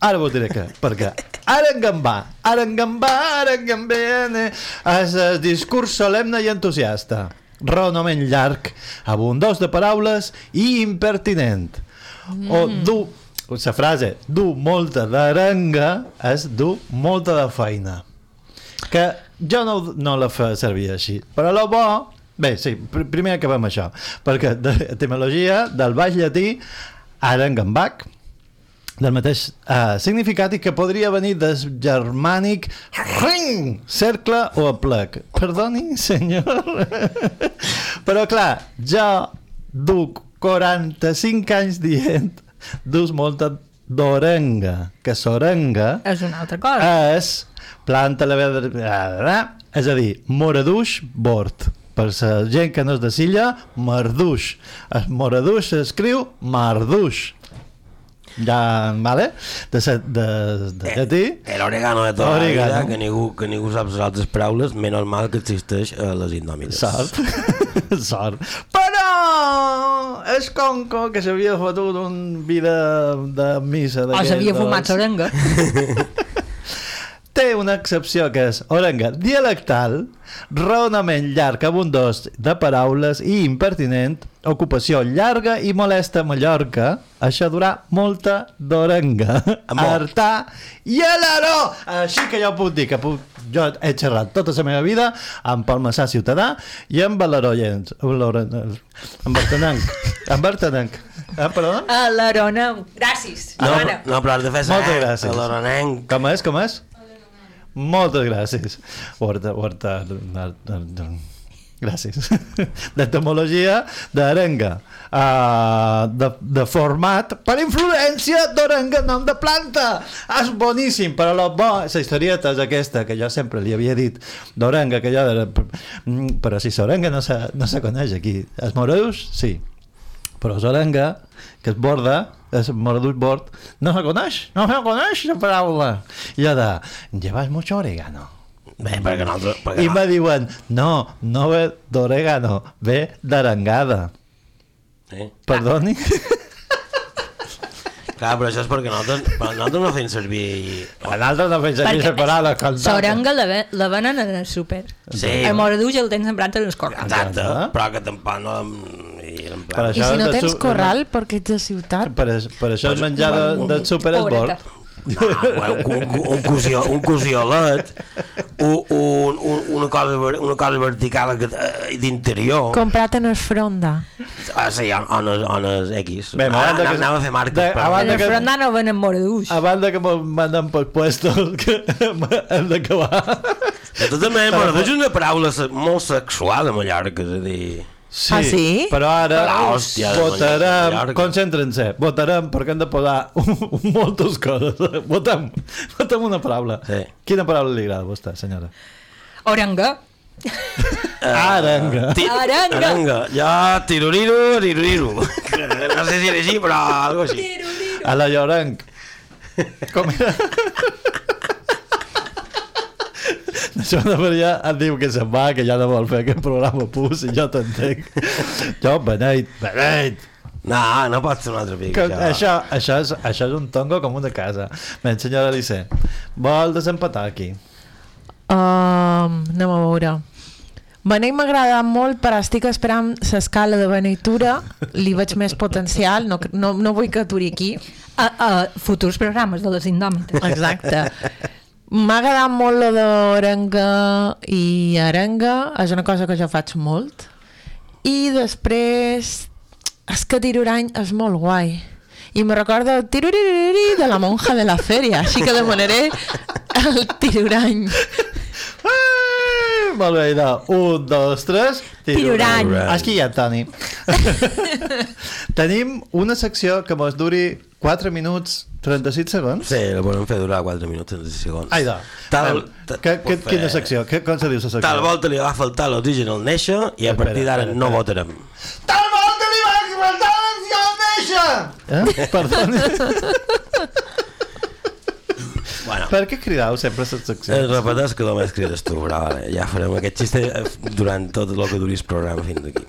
Ara vos diré que, perquè Arengambà, Arengambà, Arengambene és el discurs solemne i entusiasta, raonament llarg, abundós de paraules i impertinent. O du, la frase du molta d'arenga és du molta de feina. Que jo no, no la fa servir així, però lo bo... Bé, sí, pr primer acabem això, perquè d'etimologia del baix llatí arengambach, del mateix uh, significat i que podria venir del germànic ring, cercle o aplec. Perdoni, senyor. Però clar, jo duc 45 anys dient dus molta d'orenga, que s'orenga És una altra cosa. és planta la veda... És a dir, moraduix bord. Per la gent que no és de Silla, marduix. El moraduix s'escriu marduix. Ja, vale? De, sa- de, de llatí. Eh, L'oregano de tota la vida, Oregano. que ningú, que ningú sap les altres paraules, menys mal que existeix a les indòmites. Sort. Sort. Però és conco que s'havia fotut un vida de missa O s'havia fumat orenga. Té una excepció que és orenga dialectal, raonament llarg, abundós de paraules i impertinent, ocupació llarga i molesta a Mallorca, això durà molta d'orenga, hartar i alaró. Així que jo puc dir que puc, jo he xerrat tota la meva vida amb Palmassà Ciutadà i amb Valarollens, amb Bertanenc, amb Bertanenc. Ah, perdó? A. Gràcies. No, no, però has de fer Moltes gràcies. a. Com és, com és? Moltes gràcies. Horta, horta, gràcies. D'etimologia d'arenga. Uh, de, de format per influència d'orenga, nom de planta. És boníssim, però la bo, la historieta és aquesta que jo sempre li havia dit d'orenga, que jo... Mm, Però si l'orenga no se, no se coneix aquí. Els moreus, sí. Però l'orenga, que es borda, es moreduix bord, no se coneix, no se coneix la paraula. I jo de, llevas mucho orégano. Bé, perquè nosaltres... Perquè I me diuen, no, no ve d'orégano, ve d'arengada. Eh? Perdoni? Clar, però això és perquè nosaltres, però nosaltres no fem servir... Nosaltres no fem servir la paraula cantata. L'orenga la, la venen en el súper. Sí. El moreduix el tens emprant en el corral. Exacte, però que tampoc no... Per plan... I si no de tens su- corral perquè ets de ciutat? Per, per això el menjar de, del súper és bord. No, un, un, un, cosió, un cosiolet, un, un, un, una, cosa, una cosa vertical eh, d'interior. Comprat en el fronda. Ah, sí, on, on, és- on és X. Bé, ah, de que- anàvem a fer marques. de- però... En front no venen moreduix. Abans de que me'l manden per puestos, que hem d'acabar. De tota manera, però és una paraula molt sexual a Mallorca, és a dir... Sí, Ah, sí? però ara hòstia de votarem, concentren-se, votarem perquè hem de posar moltes coses. Votem, votem una paraula. Sí. Quina paraula li agrada a vostè, senyora? Orenga. Arenga. Ti- Aranga. Aranga. Jo, tiruriru, tiruriru. No sé si era així, però algo així. A la Llorenc. Com era? Això de Maria et diu que se'n va, que ja no vol fer aquest programa pus, i jo t'entenc. Jo, beneit, beneit. No, no pot ser un altre pic. Que, això. això, això, és, això és un tongo com una casa. Bé, senyora Alice, vol desempatar aquí? Um, anem a veure. Beneit m'agrada molt, però estic esperant l'escala de beneitura. Li veig més potencial, no, no, no vull que aturi aquí. A, a futurs programes de les indòmites. Exacte. M'ha agradat molt lo d'orenga i arenga, és una cosa que jo faig molt. I després, és que Tirurany és molt guai. I me recorda el tiruririri de la monja de la feria, així que demanaré el Tirurany. Molt bé, idò. Un, dos, tres. Tirurany. Aquí ja, Toni. Tenim una secció que mos duri 4 minuts 36 segons. Sí, la volem fer durar 4 minuts 36 segons. Ai, da. Tal, Tal, que, que, fer- quina secció? Que, com se diu la secció? Tal volta li va faltar l'oxigen al néixer i a partir d'ara no espera. votarem. Tal volta li va faltar l'opció al néixer! Eh? Perdoni. Bueno. Per què cridau sempre les Es seccions? repeteix que només crides tu, però vale, ja farem aquest xiste eh, durant tot el que duri el programa fins aquí.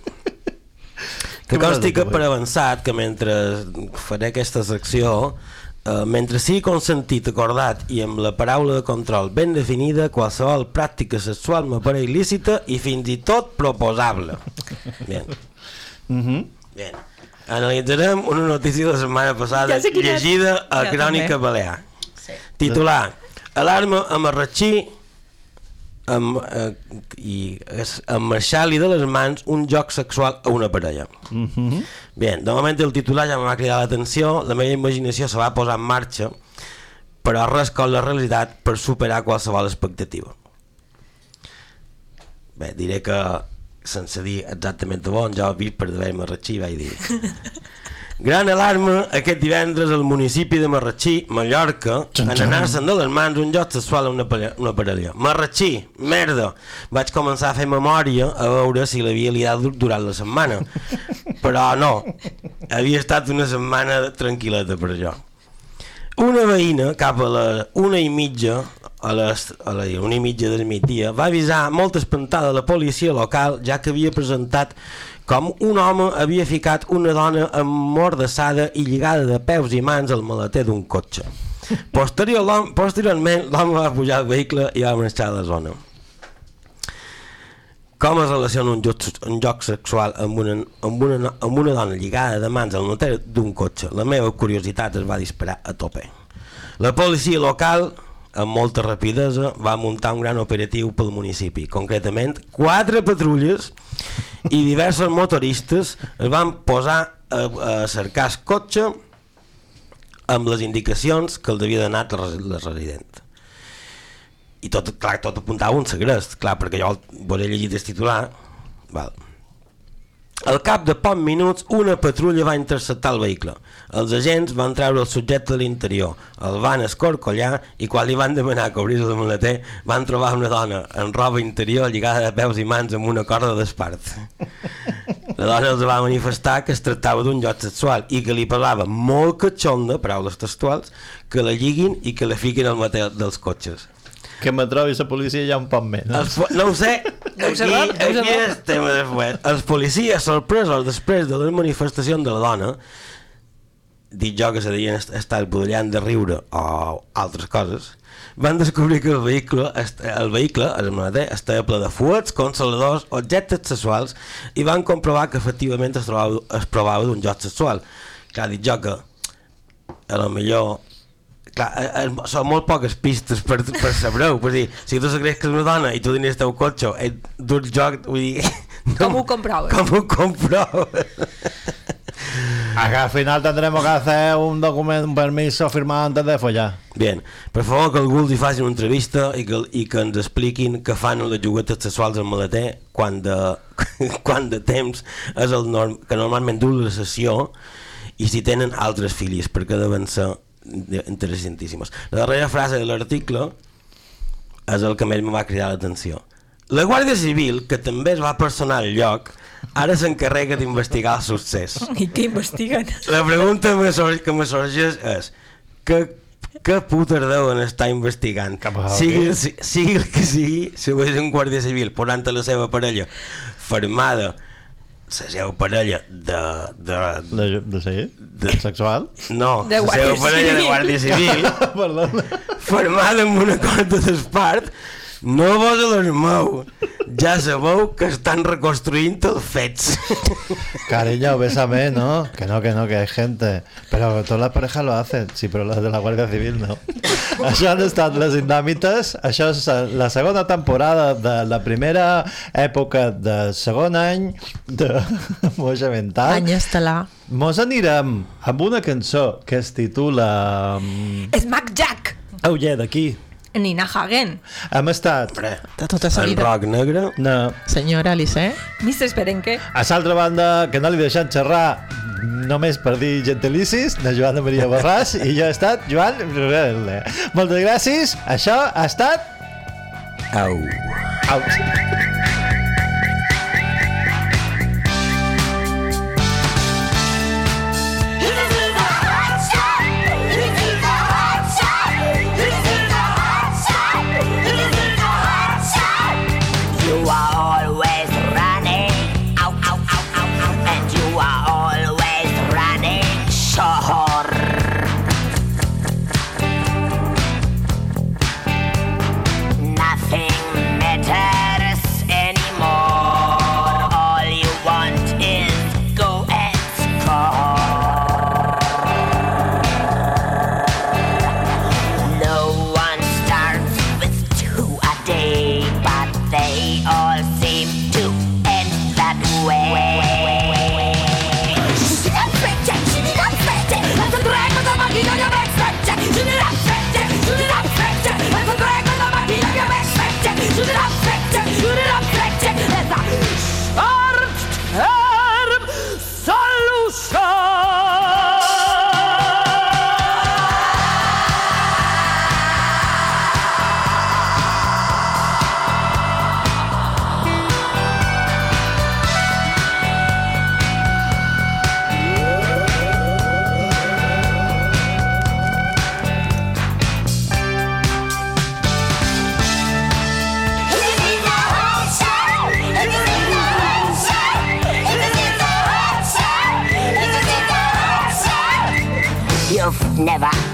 Que consti que per avançat, que mentre faré aquesta secció, eh, mentre sigui consentit, acordat i amb la paraula de control ben definida, qualsevol pràctica sexual m'apareix lícita i fins i tot proposable. Bien. Mhm. Bien. Analitzarem una notícia de la setmana passada Ja llegida a Jo Crònica també. Balear. Titular Alarma a Marratxí amb, eh, i és emmarxar-li de les mans un joc sexual a una parella. Mhm. Bé, de moment el titular ja m'ha cridat l'atenció, la meva imaginació se va posar en marxa, però res com la realitat per superar qualsevol expectativa. Bé, diré que sense dir exactament on, ja ho he vist per d'haver Marratxí, vaig dir. Gran alarma aquest divendres al municipi de Marratxí, Mallorca, en anar-se'n de les mans un joc sexual a una, parella, una parella. Marratxí, merda! Vaig començar a fer memòria a veure si l'havia liat dur- durant la setmana. Però no, havia estat una setmana tranquil·leta per jo. Una veïna, cap a la una i mitja, a les, a la una i mitja del migdia, va avisar molt espantada la policia local, ja que havia presentat com un home havia ficat una dona emmordassada i lligada de peus i mans al maleter d'un cotxe. Posterior, posteriorment, l'home va pujar al vehicle i va marxar a la zona. Com es relaciona un joc, un joc sexual amb una, amb, una, amb una dona lligada de mans al noter d'un cotxe? La meva curiositat es va disparar a tope. La policia local, amb molta rapidesa, va muntar un gran operatiu pel municipi. Concretament, quatre patrulles i diversos motoristes es van posar a, a cercar el cotxe amb les indicacions que el devia d'anar la, res- la resident i tot, clar, tot apuntava un segrest, clar, perquè jo el volia llegir el titular, val. Al cap de pocs minuts, una patrulla va interceptar el vehicle. Els agents van treure el subjecte de l'interior, el van escorcollar i quan li van demanar que obrís el maleter van trobar una dona en roba interior lligada de peus i mans amb una corda d'espart. La dona els va manifestar que es tractava d'un joc sexual i que li parlava molt catxonda, paraules textuals, que la lliguin i que la fiquin al motel dels cotxes. Que me trobi la policia ja un poc. Els, po- no ho sé, Aquí, aquí és tema de fuet. Els policies, sorpresos després de la manifestació de la dona, dit jo que se devien est- estar budollant de riure o altres coses, van descobrir que el vehicle, el vehicle, el maleter, estava ple de fuets, consoladors, objectes sexuals i van comprovar que efectivament es, trobava, es provava d'un joc sexual. Clar, dit jo que a lo millor clar, eh, eh, són molt poques pistes per, per saber-ho, per dir, si tu creus que és una dona i tu tenies el teu cotxe i dur joc, vull dir... No, Com ho comproves? Com ho comproves? Acá al final tendremos que hacer un documento, un permiso firmado antes de follar. Bien, per favor que algú els hi facin una entrevista i que, i que ens expliquin què fan les juguetes sexuals al maleter quan de, quan de temps és el norm, que normalment du la sessió i si tenen altres filles perquè deuen ser interessantíssimes. La darrera frase de l'article és el que més me va cridar l'atenció. La Guàrdia Civil, que també es va personar al lloc, ara s'encarrega d'investigar el succés. I què investiguen? La pregunta que me sorgeix és que què putes deuen estar investigant? Sigui, si- sigui el que sigui, si ho és un guàrdia civil posant a la seva parella fermada la seva parella de... De, de, de, sí? de sexual? No, De seva parella de civil. guàrdia civil Perdona. fermada amb un acord de despart no vos alarmeu ja sabeu que estan reconstruint els fets Cariño, bésame, ¿no? Que no, que no, que hay gente. Pero todas las parejas lo hacen, sí, pero las de la Guardia Civil no. Això han estat les indòmites, això és la segona temporada de la primera època de segon any de Moja Mental. Any estel·lar. Mos anirem amb una cançó que es titula... mm, Smack Jack! Oh yeah, d'aquí. Nina Hagen. Hem estat... De tota sa vida. rock negre? No. Senyora Alice. Mr. Sperenque. A l'altra banda, que no li deixem xerrar només per dir gentilicis, de Joan de Maria Borràs, i jo he estat Joan. Moltes gràcies. Això ha estat... Au. Au. Never